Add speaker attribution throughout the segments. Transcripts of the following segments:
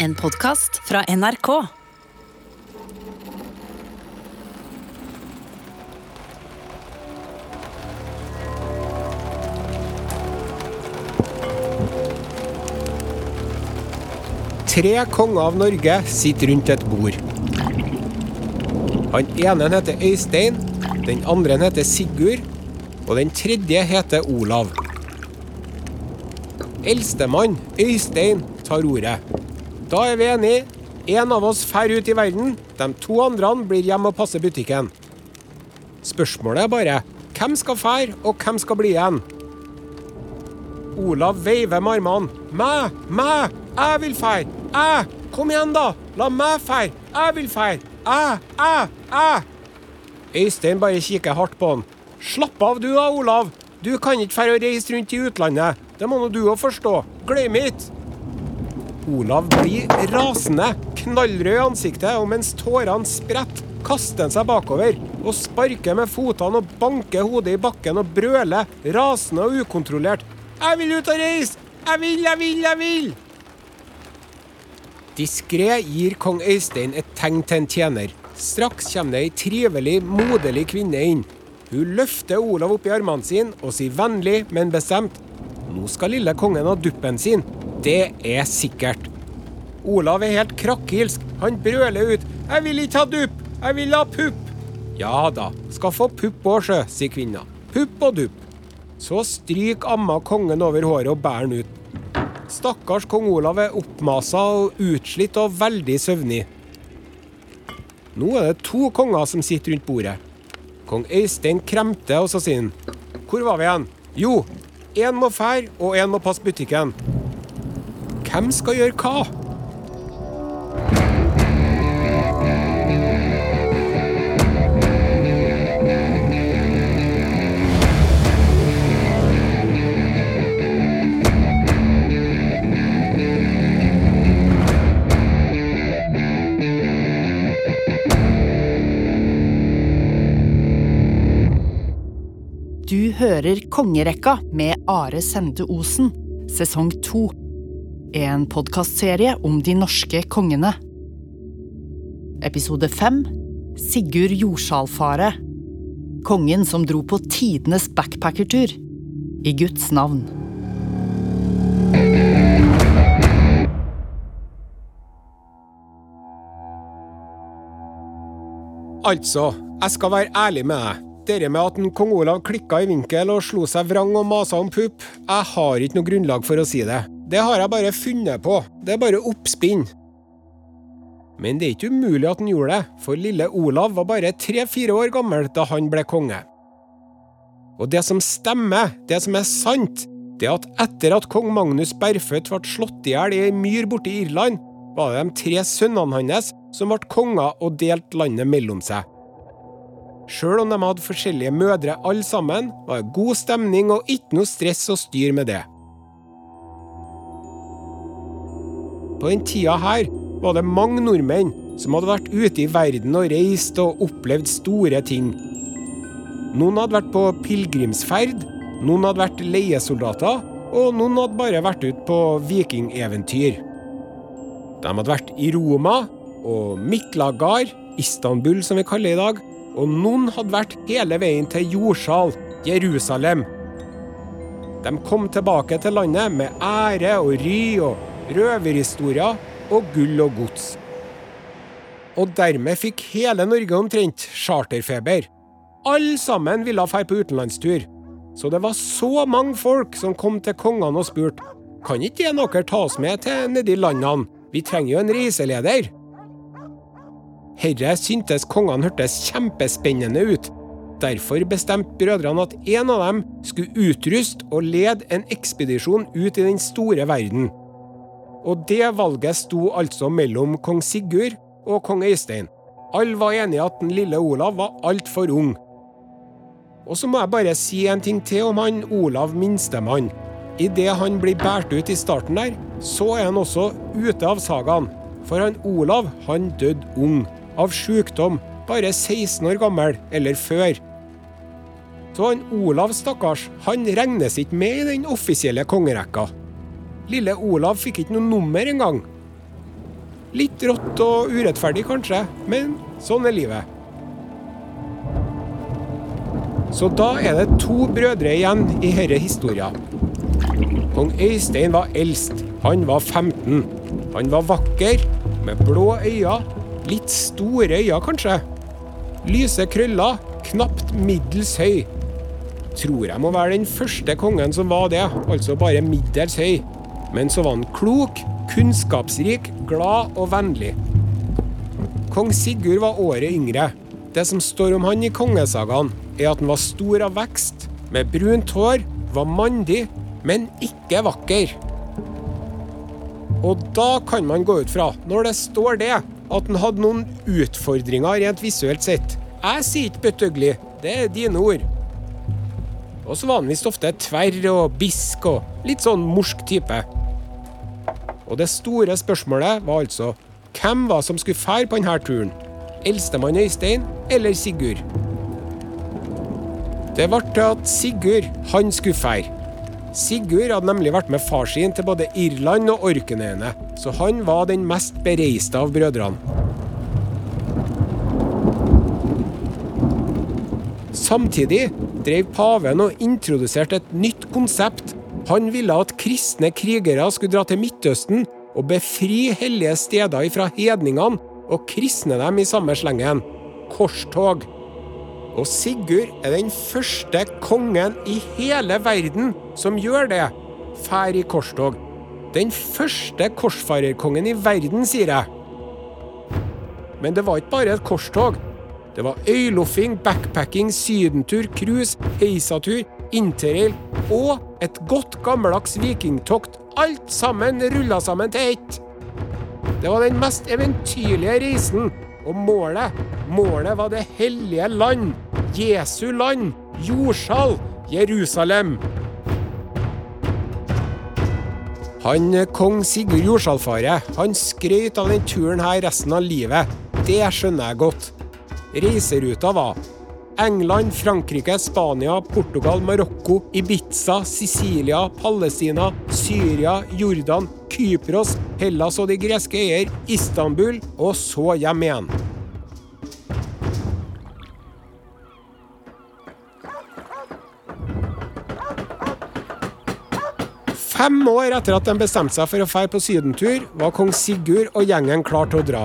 Speaker 1: En podkast fra NRK.
Speaker 2: Tre konger av Norge sitter rundt et bord. Han ene heter Øystein, den andre heter Sigurd, og den tredje heter Olav. Eldstemann, Øystein, tar ordet. Da er vi enige. En av oss drar ut i verden, de to andre blir hjemme og passer butikken. Spørsmålet er bare hvem skal fære, og hvem skal bli igjen? Olav veiver med armene. Mæ, mæ, jeg vil fære. Jeg! Kom igjen, da! La meg fære. Jeg vil fære. Jeg, jeg, jeg. Øystein bare kikker hardt på han. Slapp av du da, Olav. Du kan ikke fære og reise rundt i utlandet. Det må nå du òg forstå. Glem ikke. Olav blir rasende, knallrød i ansiktet, og mens tårene spretter, kaster han seg bakover og sparker med fotene og banker hodet i bakken og brøler, rasende og ukontrollert. Jeg vil ut og reise! Jeg vil, jeg vil, jeg vil! Diskré gir kong Øystein et tegn til en tjener. Straks kommer det ei trivelig, moderlig kvinne inn. Hun løfter Olav opp i armene sine og sier vennlig, men bestemt Nå skal lille kongen ha duppen sin. Det er sikkert. Olav er helt krakkilsk. Han brøler ut. 'Jeg vil ikke ha dupp! Jeg vil ha pupp!' Ja da, skal få pupp òg, sjø, sier kvinna. Pupp og dupp. Så stryker amma kongen over håret og bærer den ut. Stakkars kong Olav er oppmasa og utslitt og veldig søvnig. Nå er det to konger som sitter rundt bordet. Kong Øystein kremter, og så sier han Hvor var vi igjen? Jo, én må fære, og én må passe butikken. Hvem skal gjøre hva?
Speaker 1: Du hører Kongerekka med Are Sende Osen, sesong to. En podkastserie om de norske kongene. Episode fem Sigurd Jordsalfare. Kongen som dro på tidenes backpackertur. I Guds navn.
Speaker 2: Altså, jeg skal være ærlig med deg. Dere med at en kong Olav klikka i vinkel og slo seg vrang og masa om pupp, jeg har ikke noe grunnlag for å si det. Det har jeg bare funnet på. Det er bare oppspinn. Men det er ikke umulig at han gjorde det, for lille Olav var bare tre-fire år gammel da han ble konge. Og det som stemmer, det som er sant, det er at etter at kong Magnus Berfødt ble slått i hjel i ei myr borte i Irland, var det de tre sønnene hans som ble konger og delte landet mellom seg. Sjøl om de hadde forskjellige mødre alle sammen, var det god stemning og ikke noe stress å styre med det. På den tida her var det mange nordmenn som hadde vært ute i verden og reist og opplevd store ting. Noen hadde vært på pilegrimsferd, noen hadde vært leiesoldater, og noen hadde bare vært ute på vikingeventyr. De hadde vært i Roma og Mitlagar, Istanbul som vi kaller det i dag, og noen hadde vært hele veien til Jordsal, Jerusalem. De kom tilbake til landet med ære og ry og røverhistorier og gull og gods. Og dermed fikk hele Norge omtrent charterfeber. Alle sammen ville dra på utenlandstur. Så det var så mange folk som kom til kongene og spurte kan ikke dere ta oss med til nedi landene, vi trenger jo en reiseleder. Herre syntes kongene hørtes kjempespennende ut. Derfor bestemte brødrene at en av dem skulle utruste og lede en ekspedisjon ut i den store verden. Og det valget sto altså mellom kong Sigurd og kong Øystein. Alle var enige at den lille Olav var altfor ung. Og så må jeg bare si en ting til om han Olav minstemann. Idet han blir båret ut i starten der, så er han også ute av sagaen. For han Olav, han døde ung av sykdom, bare 16 år gammel eller før. Så han Olav, stakkars, han regnes ikke med i den offisielle kongerekka. Lille Olav fikk ikke noe nummer engang. Litt rått og urettferdig, kanskje, men sånn er livet. Så da er det to brødre igjen i denne historien. Kong Øystein var eldst. Han var 15. Han var vakker, med blå øyne. Litt store øyne, kanskje. Lyse krøller, knapt middels høy. Tror jeg må være den første kongen som var det, altså bare middels høy. Men så var han klok, kunnskapsrik, glad og vennlig. Kong Sigurd var året yngre. Det som står om han i kongesagaen, er at han var stor av vekst, med brunt hår, var mandig, men ikke vakker. Og da kan man gå ut fra, når det står det, at han hadde noen utfordringer rent visuelt sett. Jeg sier ikke bøttøglig, det er dine ord. Og så var han visst ofte tverr og bisk og litt sånn morsk type. Og det store spørsmålet var altså hvem var som skulle fære på denne turen? Eldstemann Øystein eller Sigurd? Det ble til at Sigurd, han skulle fære. Sigurd hadde nemlig vært med far sin til både Irland og Orknøyene, så han var den mest bereiste av brødrene. Samtidig drev paven og introduserte et nytt konsept. Han ville at kristne krigere skulle dra til Midtøsten og befri hellige steder ifra hedningene og kristne dem i samme slengen. Korstog. Og Sigurd er den første kongen i hele verden som gjør det. Fær i korstog. Den første korsfarerkongen i verden, sier jeg. Men det var ikke bare et korstog. Det var øyloffing, backpacking, sydentur, cruise, heisatur, interrail og et godt gammeldags vikingtokt. Alt sammen rulla sammen til ett. Det var den mest eventyrlige reisen. Og målet, målet var det hellige land. Jesu land. Jordsal. Jerusalem. Han kong Sigurd Jordsalfare, han skrøt av den turen her resten av livet. Det skjønner jeg godt. Reiseruta var England, Frankrike, Spania, Portugal, Marokko, Ibiza, Sicilia, Palestina, Syria, Jordan, Kypros, Hellas og de greske øyer, Istanbul og så hjem igjen. Fem år etter at de bestemte seg for å dra på sydentur, var kong Sigurd og gjengen klar til å dra.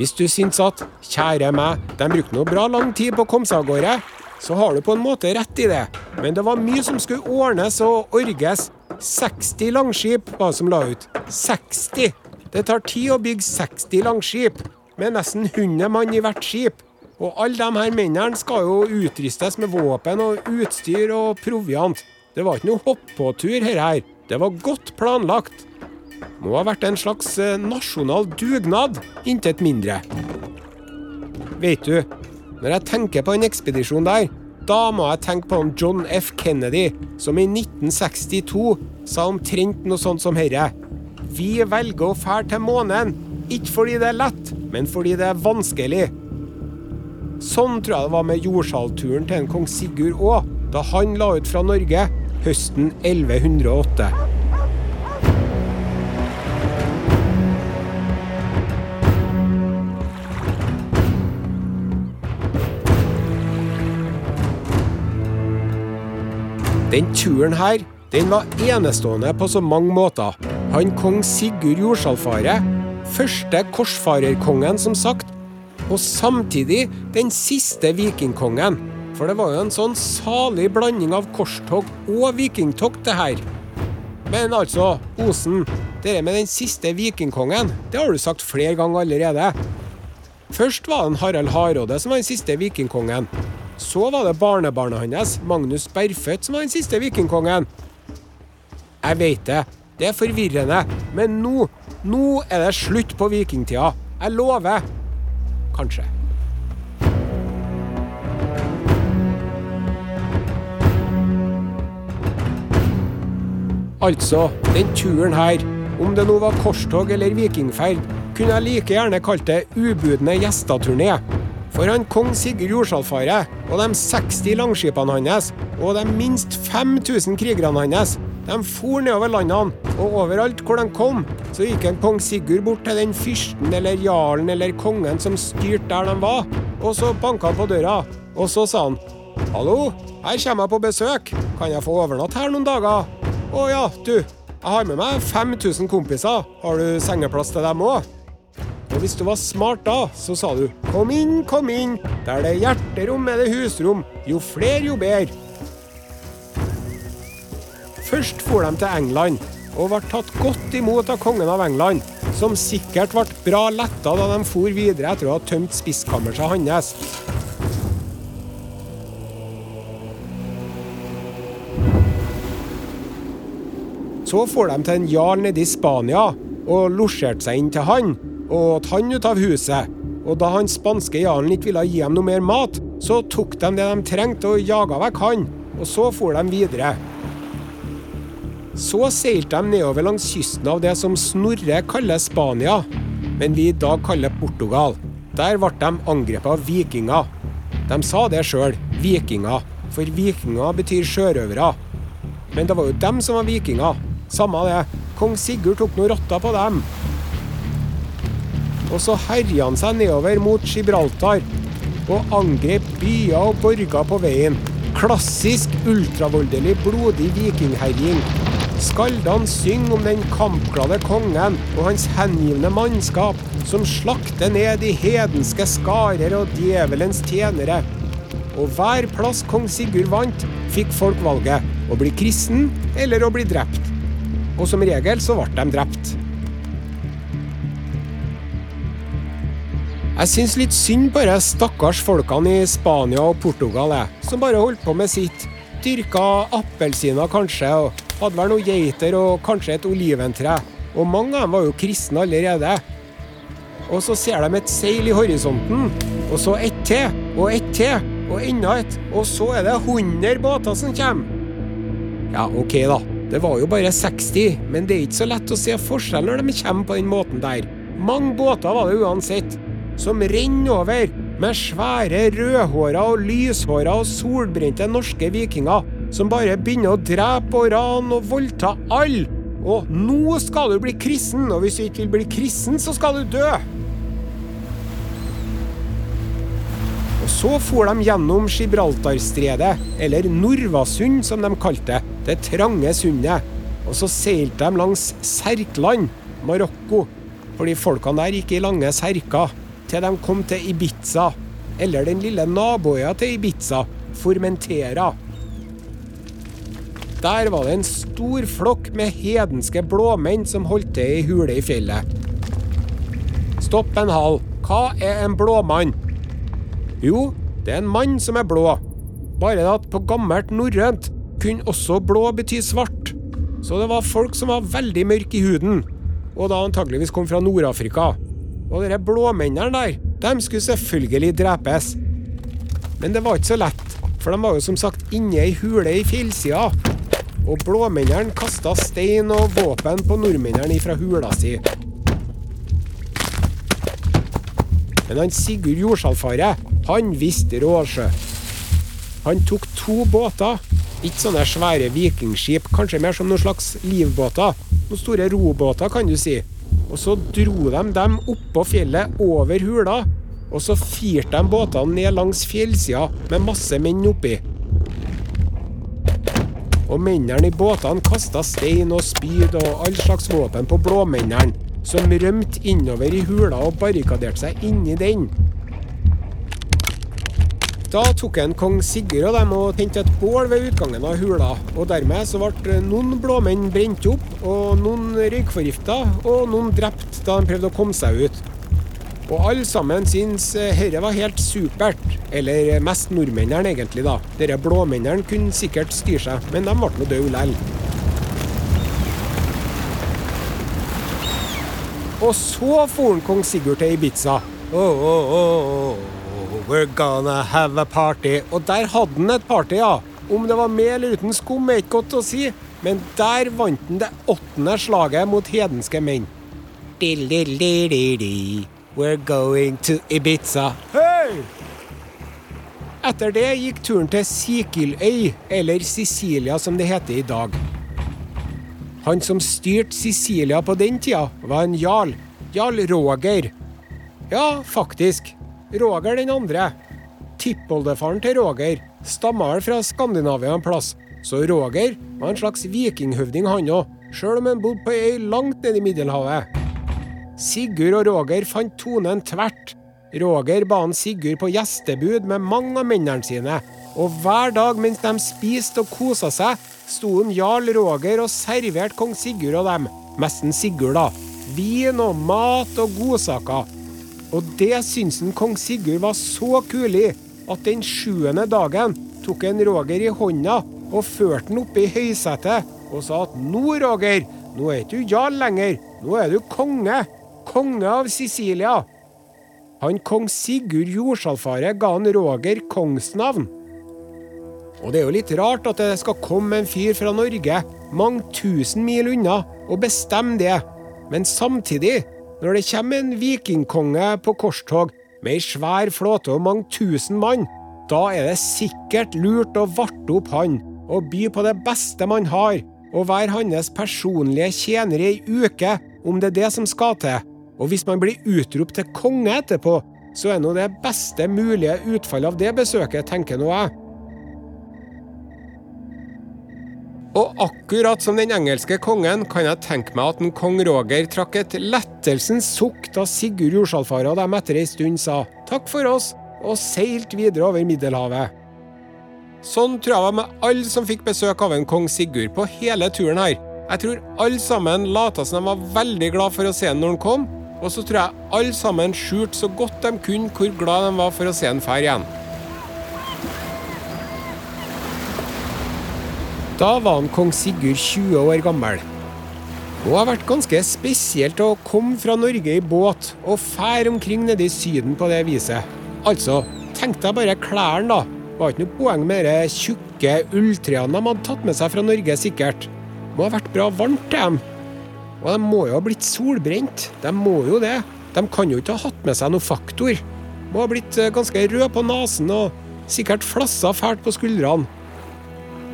Speaker 2: Hvis du syns at 'kjære meg, de brukte noe bra lang tid på å komme seg av gårde', så har du på en måte rett i det. Men det var mye som skulle ordnes og orges. 60 langskip var som la ut. 60! Det tar tid å bygge 60 langskip, med nesten 100 mann i hvert skip. Og alle de her mennene skal jo utrustes med våpen og utstyr og proviant. Det var ikke noe hopp-på-tur, her. Det var godt planlagt. Må ha vært en slags eh, nasjonal dugnad, intet mindre. Vet du, når jeg tenker på en ekspedisjon der, da må jeg tenke på om John F. Kennedy, som i 1962 sa omtrent noe sånt som herre. Vi velger å fære til månen, ikke fordi det er lett, men fordi det er vanskelig. Sånn tror jeg det var med jordsalturen til en kong Sigurd òg, da han la ut fra Norge høsten 1108. Den turen her, den var enestående på så mange måter. Han kong Sigurd Jordsalfaret, første korsfarerkongen, som sagt, og samtidig den siste vikingkongen. For det var jo en sånn salig blanding av korstog og vikingtokt, det her. Men altså, Osen, det med den siste vikingkongen, det har du sagt flere ganger allerede. Først var det Harald Hardråde som var den siste vikingkongen. Så var det barnebarnet hans, Magnus Berfødt, som var den siste vikingkongen. Jeg vet det, det er forvirrende, men nå, nå er det slutt på vikingtida. Jeg lover. Kanskje. Altså, den turen her, om det nå var korstog eller vikingferd, kunne jeg like gjerne kalt det ubudne gjesteturné. For han kong Sigurd Jordsalfaret og de 60 langskipene hans og de minst 5000 krigerne hans, De for nedover landene, og overalt hvor de kom, så gikk en kong Sigurd bort til den fyrsten eller jarlen eller kongen som styrte der de var, og så banka han på døra, og så sa han Hallo, her kommer jeg på besøk, kan jeg få overnatte her noen dager? Å ja, du, jeg har med meg 5000 kompiser, har du sengeplass til dem òg? Og hvis du var smart da, så sa du kom inn, kom inn, der det er hjerterom er det husrom, jo flere jo bedre. Først for de til England, og ble tatt godt imot av kongen av England, som sikkert ble bra letta da de for videre etter å ha tømt spiskammerset hans. Så for de til en jarl nede i Spania og losjerte seg inn til han, og åt han ut av huset. Og da han spanske jarlen ikke ville gi dem noe mer mat, så tok de det de trengte og jaga vekk han, og så for de videre. Så seilte de nedover langs kysten av det som Snorre kaller Spania, men vi i dag kaller Portugal. Der ble de angrepet av vikinger. De sa det sjøl, vikinger, for vikinger betyr sjørøvere. Men det var jo dem som var vikinger. Samme det, kong Sigurd tok noen rotter på dem. Og så herja han seg nedover mot Gibraltar og angrep byer og borger på veien. Klassisk ultravoldelig, blodig vikingherjing. Skaldene synger om den kampglade kongen og hans hengivne mannskap, som slakter ned de hedenske skarer og djevelens tjenere. Og hver plass kong Sigurd vant, fikk folk valget å bli kristen eller å bli drept. Og som regel så ble de drept. Jeg syns litt synd på de stakkars folkene i Spania og Portugal, jeg, som bare holdt på med sitt. Dyrka appelsiner kanskje, og hadde vel noen geiter og kanskje et oliventre. Og mange av dem var jo kristne allerede. Og så ser de et seil i horisonten, og så ett til, og ett til, og enda et. Og så er det 100 båter som kommer. Ja, OK, da. Det var jo bare 60, men det er ikke så lett å se forskjell når de kommer på den måten der. Mange båter var det uansett som renner over med svære rødhåra og lyshåra og solbrente norske vikinger som bare begynner å drepe og rane og voldta alle. Og nå skal du bli kristen, og hvis du ikke vil bli kristen, så skal du dø. Og så for de gjennom Gibraltarstredet, eller Norvasund som de kalte det, det trange sundet. Og så seilte de langs Serkland, Marokko, fordi folkene der gikk i lange serker til de kom til Ibiza, eller den lille naboøya til Ibiza, Formentera. Der var det en stor flokk med hedenske blåmenn som holdt til i hule i fjellet. Stopp en hal. Hva er en blåmann? Jo, det er en mann som er blå. Bare at på gammelt norrønt kunne også blå bety svart. Så det var folk som var veldig mørke i huden, og da antageligvis kom fra Nord-Afrika. Og de blåmennene der, de skulle selvfølgelig drepes. Men det var ikke så lett, for de var jo som sagt inne i hule i fjellsida. Og blåmennene kasta stein og våpen på nordmennene fra hula si. Men han Sigurd Jordsalfaret, han visste råsjø. Han tok to båter. Ikke sånne svære vikingskip, kanskje mer som noen slags livbåter. Noen store robåter, kan du si. Og så dro de dem oppå fjellet, over hula. Og så firte de båtene ned langs fjellsida med masse menn oppi. Og mennene i båtene kasta stein og spyd og all slags våpen på blåmennene, som rømte innover i hula og barrikaderte seg inni den. Da tok en kong Sigurd og dem og tente et bål ved utgangen av hula, og dermed så ble noen blåmenn brent opp, og noen røykforgifta, og noen drept da de prøvde å komme seg ut. Og alle sammen syntes dette var helt supert. Eller mest nordmennene, egentlig, da. Dere blåmennene kunne sikkert styre seg, men de ble nå døde likevel. Og så for kong Sigurd til Ibiza. Oh, oh, oh, We're gonna have a party. Og der hadde han et party, ja. Om det var med eller uten skum, er ikke godt å si. Men der vant han det åttende slaget mot hedenske menn. We're going to Ibiza. Hey! Etter det gikk turen til Sikiløy, eller Sicilia som det heter i dag. Han som styrte Sicilia på den tida, var en jarl. Jarl Roger. Ja, faktisk. Roger den andre. Tippoldefaren til Roger stammer fra Skandinavia en plass, så Roger var en slags vikinghøvding, han òg, sjøl om han bodde på ei langt nede i Middelhavet. Sigurd og Roger fant tonen tvert. Roger ba han Sigurd på gjestebud med mange av mennene sine, og hver dag mens de spiste og kosa seg, sto en jarl Roger og serverte kong Sigurd og dem, mesten Sigurd, da, vin og mat og godsaker. Og det syns kong Sigurd var så kulig at den sjuende dagen tok en Roger i hånda og førte han opp i høysetet og sa at nå, Roger, nå er ikke du jarl lenger, nå er du konge konge av Sicilia. Han kong Sigurd Jordsalfaret ga han Roger kongsnavn. Og det er jo litt rart at det skal komme en fyr fra Norge, mange tusen mil unna, og bestemme det. Men samtidig, når det kommer en vikingkonge på korstog med ei svær flåte og mange tusen mann, da er det sikkert lurt å varte opp han og by på det beste man har, og være hans personlige tjener i ei uke, om det er det som skal til. Og hvis man blir utropt til konge etterpå, så er nå det beste mulige utfallet av det besøket, tenker nå jeg. Akkurat som den engelske kongen kan jeg tenke meg at en kong Roger trakk et lettelsens sukk da Sigurd Jordsalfaret og dem etter ei stund sa takk for oss, og seilte videre over Middelhavet. Sånn tror jeg var med alle som fikk besøk av en kong Sigurd på hele turen her. Jeg tror alle sammen lata som de var veldig glad for å se ham når han kom, og så tror jeg alle sammen skjulte så godt de kunne hvor glad de var for å se ham fær igjen. Da var han kong Sigurd 20 år gammel. Det har vært ganske spesielt å komme fra Norge i båt og fære omkring nede i Syden på det viset. Altså, tenk deg bare klærne, da. Det var ikke noe poeng med de tjukke ulltrærne de hadde tatt med seg fra Norge, sikkert. Det må ha vært bra varmt til dem. Og de må jo ha blitt solbrent. De må jo det. De kan jo ikke ha hatt med seg noe faktor. De må ha blitt eh, ganske røde på nesen og sikkert flassa fælt på skuldrene.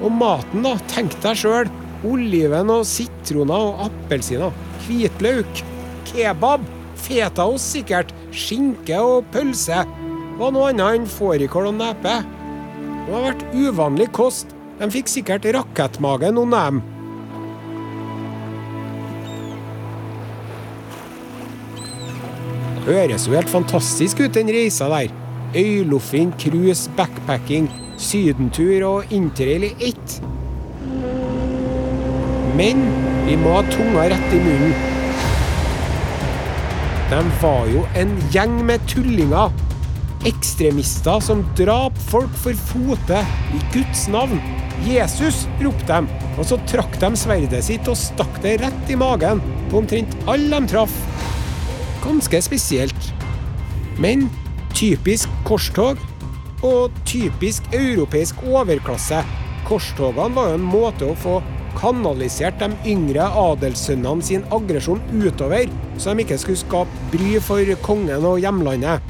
Speaker 2: Og maten, da. Tenk deg sjøl. Oliven og sitroner og appelsiner. Hvitløk. Kebab. Fetaost, sikkert. Skinke og pølse. Var noe annet enn fårikål og nepe. Det har vært uvanlig kost. De fikk sikkert rakettmage, noen av dem. Høres jo helt fantastisk ut, den reisa der. Øyloffing, cruise, backpacking, sydentur og interrail i ett. Men vi må ha tunga rett i munnen. De var jo en gjeng med tullinger. Ekstremister som drap folk for fote i Guds navn. Jesus, ropte de, og så trakk de sverdet sitt og stakk det rett i magen på omtrent alle de traff ganske spesielt. Men typisk korstog og typisk europeisk overklasse. Korstogene var jo en måte å få kanalisert de yngre adelssønnene sin aggresjon utover, så de ikke skulle skape bry for kongen og hjemlandet.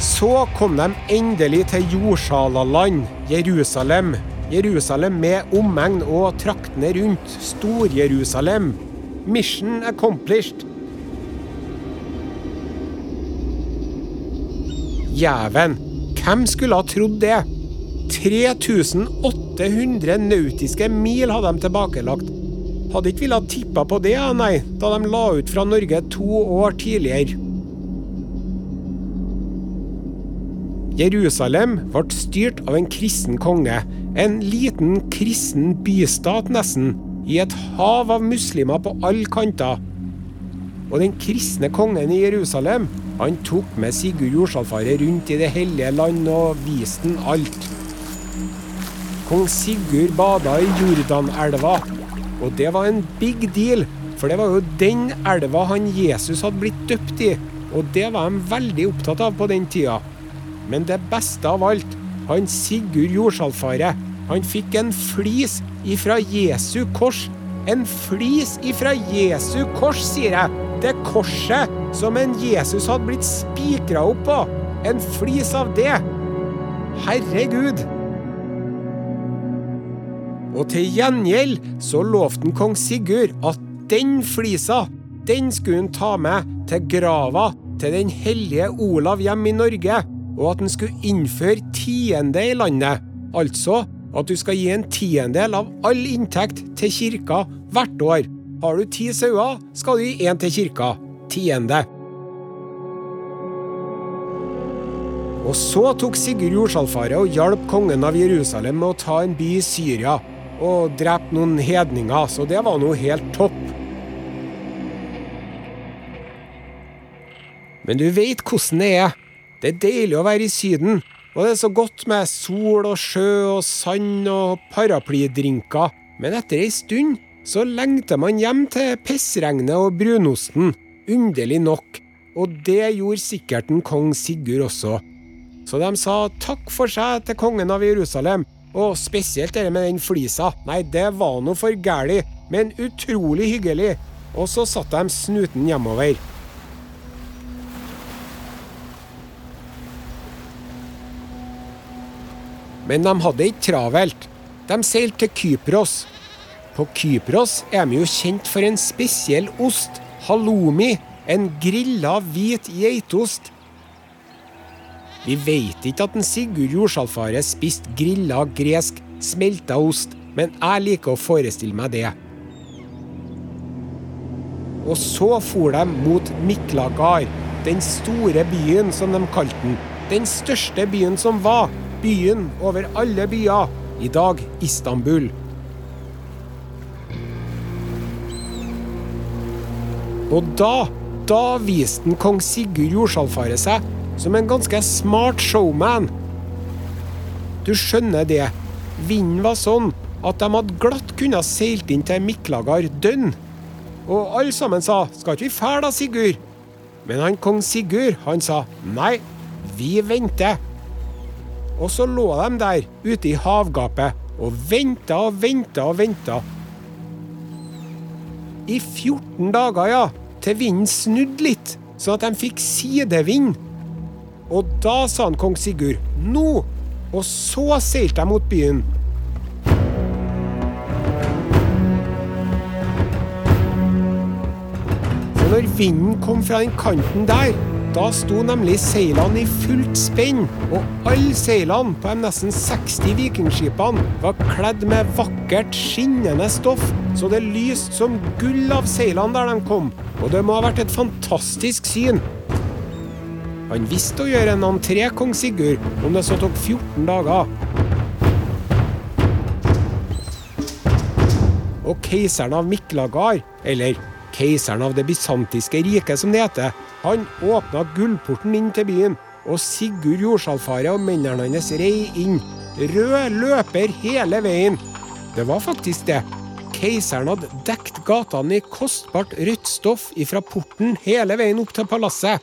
Speaker 2: Så kom de endelig til jordsalaland, Jerusalem, Jerusalem med omegn og traktene rundt. Stor-Jerusalem. Mission accomplished. Jæven, hvem skulle ha trodd det? 3800 nautiske mil hadde de tilbakelagt. Hadde ikke villet tippa på det, nei, da de la ut fra Norge to år tidligere. Jerusalem ble styrt av en kristen konge, en liten kristen bystat nesten, i et hav av muslimer på alle kanter. Og den kristne kongen i Jerusalem, han tok med Sigurd Jorsalfaret rundt i det hellige land og viste den alt. Kong Sigurd bada i Jordanelva, og det var en big deal, for det var jo den elva han Jesus hadde blitt døpt i, og det var de veldig opptatt av på den tida. Men det beste av alt, han Sigurd Jorsalfaret, han fikk en flis ifra Jesu kors. En flis ifra Jesu kors, sier jeg. Det korset som en Jesus hadde blitt spikra opp på. En flis av det. Herregud! Og til gjengjeld så lovte kong Sigurd at den flisa, den skulle han ta med til grava til den hellige Olav hjemme i Norge, og at han skulle innføre tiende i landet. Altså at du skal gi en tiendedel av all inntekt til kirka hvert år. Har du ti sauer, skal du gi én til kirka. Tiende. Og så tok Sigurd jordsalfaret og hjalp kongen av Jerusalem med å ta en by i Syria og drepe noen hedninger, så det var noe helt topp. Men du veit hvordan det er. Det er deilig å være i Syden. Og det er så godt med sol og sjø og sand og paraplydrinker. Men etter ei stund så lengter man hjem til pissregnet og brunosten. Underlig nok. Og det gjorde sikkert en kong Sigurd også. Så de sa takk for seg til kongen av Jerusalem, og spesielt det med den flisa. Nei, det var noe for gæli, men utrolig hyggelig. Og så satte de snuten hjemover. Men de hadde ikke travelt. De seilte til Kypros. På Kypros er vi jo kjent for en spesiell ost, halloumi, en grilla hvit geitost. Vi vet ikke at en Sigurd Jordsalfaret spiste grilla gresk smelta ost, men jeg liker å forestille meg det. Og så for de mot Miklagard, den store byen som de kalte den. Den største byen som var. Byen over alle byer. I dag Istanbul. Og da, da viste den kong Sigurd Jordsalfaret seg som en ganske smart showman. Du skjønner det. Vinden var sånn at de hadde glatt kunnet seilt inn til Miklagard dønn. Og alle sammen sa 'skal ikke vi fære da, Sigurd'? Men han kong Sigurd, han sa 'nei, vi venter'. Og så lå de der ute i havgapet og venta og venta og venta. I 14 dager, ja, til vinden snudde litt, sånn at de fikk sidevind. Og da sa han kong Sigurd 'nå', og så seilte de mot byen. For når vinden kom fra den kanten der, da sto nemlig seilene i fullt spenn, og alle seilene på de nesten 60 vikingskipene var kledd med vakkert, skinnende stoff, så det lyste som gull av seilene der de kom, og det må ha vært et fantastisk syn. Han visste å gjøre en entré, kong Sigurd, om det så tok 14 dager. Og keiseren av Miklagard, eller keiseren av det bysantiske riket som det heter, han åpna gullporten inn til byen, og Sigurd Jordsalfaret og mennene hans rei inn. Rød løper hele veien. Det var faktisk det. Keiseren hadde dekt gatene i kostbart rødt stoff ifra porten hele veien opp til palasset.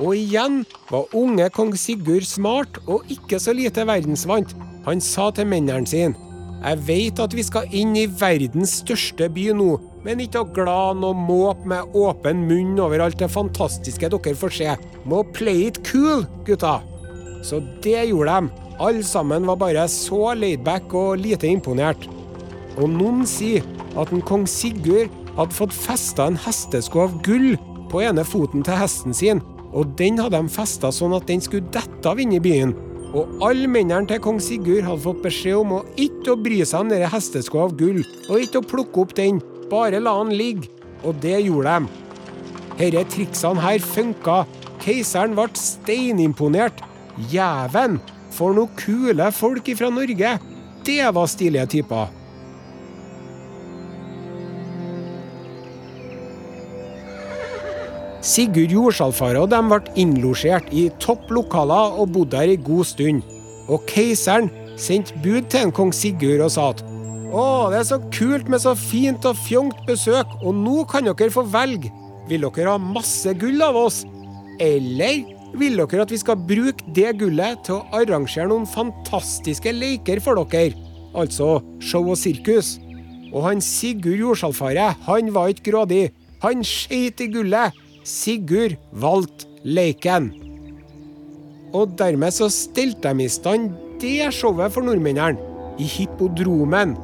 Speaker 2: Og igjen var unge kong Sigurd smart og ikke så lite verdensvant. Han sa til mennene sine Jeg veit at vi skal inn i verdens største by nå, men ikke å glane og måpe med åpen munn over alt det fantastiske dere får se. Må play it cool, gutta. Så det gjorde de. Alle sammen var bare så laidback og lite imponert. Og noen sier at en kong Sigurd hadde fått festa en hestesko av gull på ene foten til hesten sin, og den hadde de festa sånn at den skulle dette av inne i byen. Og alle mennene til kong Sigurd hadde fått beskjed om å ikke å bry seg om denne hesteskoa av gull, og ikke å plukke opp den, bare la han ligge. Og det gjorde de. Herre triksene her funka. Keiseren ble steinimponert. Jæven, for noen kule folk fra Norge. Det var stilige typer. Sigurd Jordsalfare og dem ble innlosjert i topplokaler og bodde der i god stund. Og keiseren sendte bud til en kong Sigurd og sa at å, det er så kult med så fint og fjongt besøk, og nå kan dere få velge. Vil dere ha masse gull av oss, eller vil dere at vi skal bruke det gullet til å arrangere noen fantastiske leker for dere? Altså show og sirkus. Og han Sigurd Jordsalfaret, han var ikke grådig. Han skeit i gullet. Sigurd valgte leiken. Og dermed så stelte de i stand det showet for nordmennene, i Hippodromen.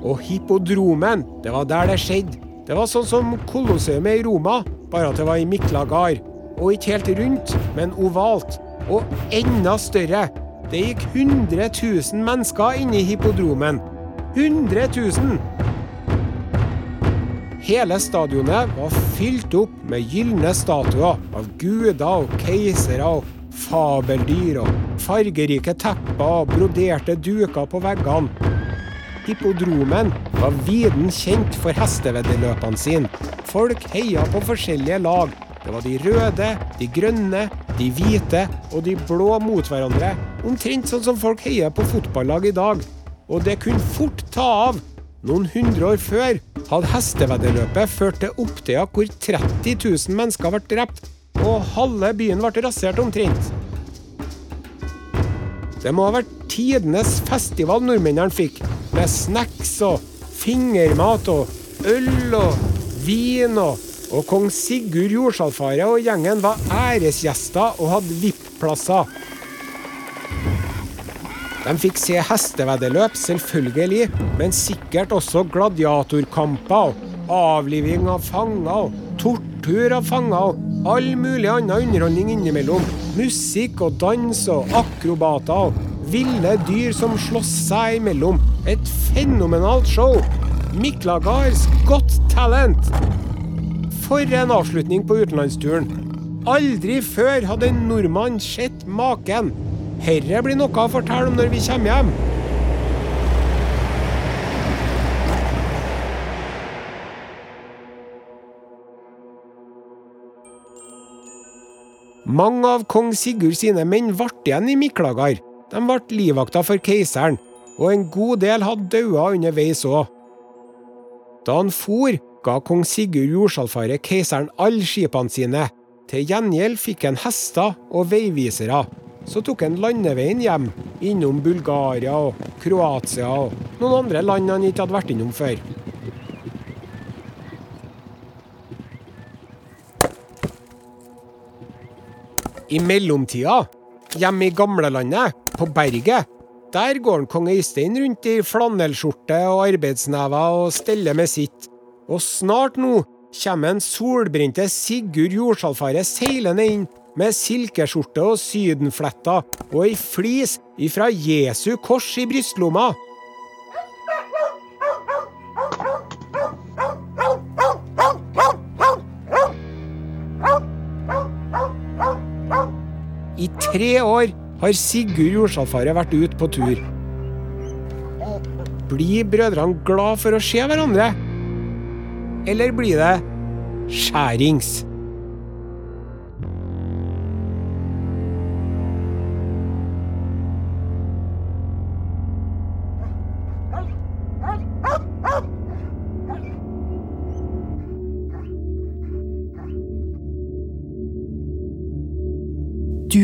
Speaker 2: Og Hippodromen, det var der det skjedde. Det var sånn som Kolosseumet i Roma, bare at det var i Miklagard. Og ikke helt rundt, men ovalt. Og enda større. Det gikk 100 000 mennesker inne i hippodromen. 100 000! Hele stadionet var fylt opp med gylne statuer av guder og keisere og fabeldyr og fargerike tepper og broderte duker på veggene. Hippodromen var viden kjent for hesteveddeløpene sine. Folk heia på forskjellige lag. Det var de røde, de grønne, de hvite og de blå mot hverandre. Omtrent sånn som folk heier på fotballag i dag. Og det kunne fort ta av. Noen hundre år før hadde hesteveddeløpet ført til Opptøyer hvor 30 000 mennesker ble drept, og halve byen ble rasert omtrent. Det må ha vært tidenes festival nordmennene fikk, med snacks og fingermat og øl og vin og og kong Sigurd Jordsalfaret og gjengen var æresgjester og hadde VIP-plasser. De fikk se hesteveddeløp, selvfølgelig, men sikkert også gladiatorkamper, avliving av fanger, tortur av fanger og all mulig annen underholdning innimellom. Musikk og dans og akrobater og ville dyr som slåss seg imellom. Et fenomenalt show. Miklagards Got Talent. For en avslutning på utenlandsturen. Aldri før hadde en nordmann sett maken. Herre blir noe å fortelle om når vi kommer hjem. Mange av kong Sigurd sine menn ble igjen i Miklagard. De ble livvakta for keiseren, og en god del hadde daua underveis òg. Da han for, ga kong Sigurd Jordsalfaret keiseren alle skipene sine. Til gjengjeld fikk han hester og veivisere. Så tok han landeveien hjem, innom Bulgaria og Kroatia og noen andre land han ikke hadde vært innom før. I mellomtida, hjemme i gamlelandet, på berget, der går en kong Øystein rundt i flanellskjorte og arbeidsnever og steller med sitt. Og snart nå kommer en solbrente Sigurd Jordsalfaret seilende inn med silkeskjorte og sydenfletter og ei flis ifra Jesu kors i brystlomma. I tre år har Sigurd Jordsalfaret vært ute på tur. Blir brødrene glad for å se hverandre? Eller blir det skjærings?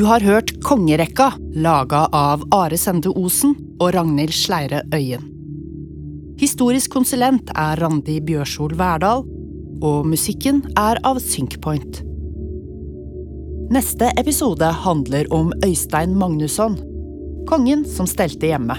Speaker 1: Har hørt Kongerekka, laga av Are Sende Osen og Ragnhild Sleire Øyen. Historisk konsulent er Randi Bjørsol Verdal, og musikken er av Synkpoint. Neste episode handler om Øystein Magnusson, kongen som stelte hjemme.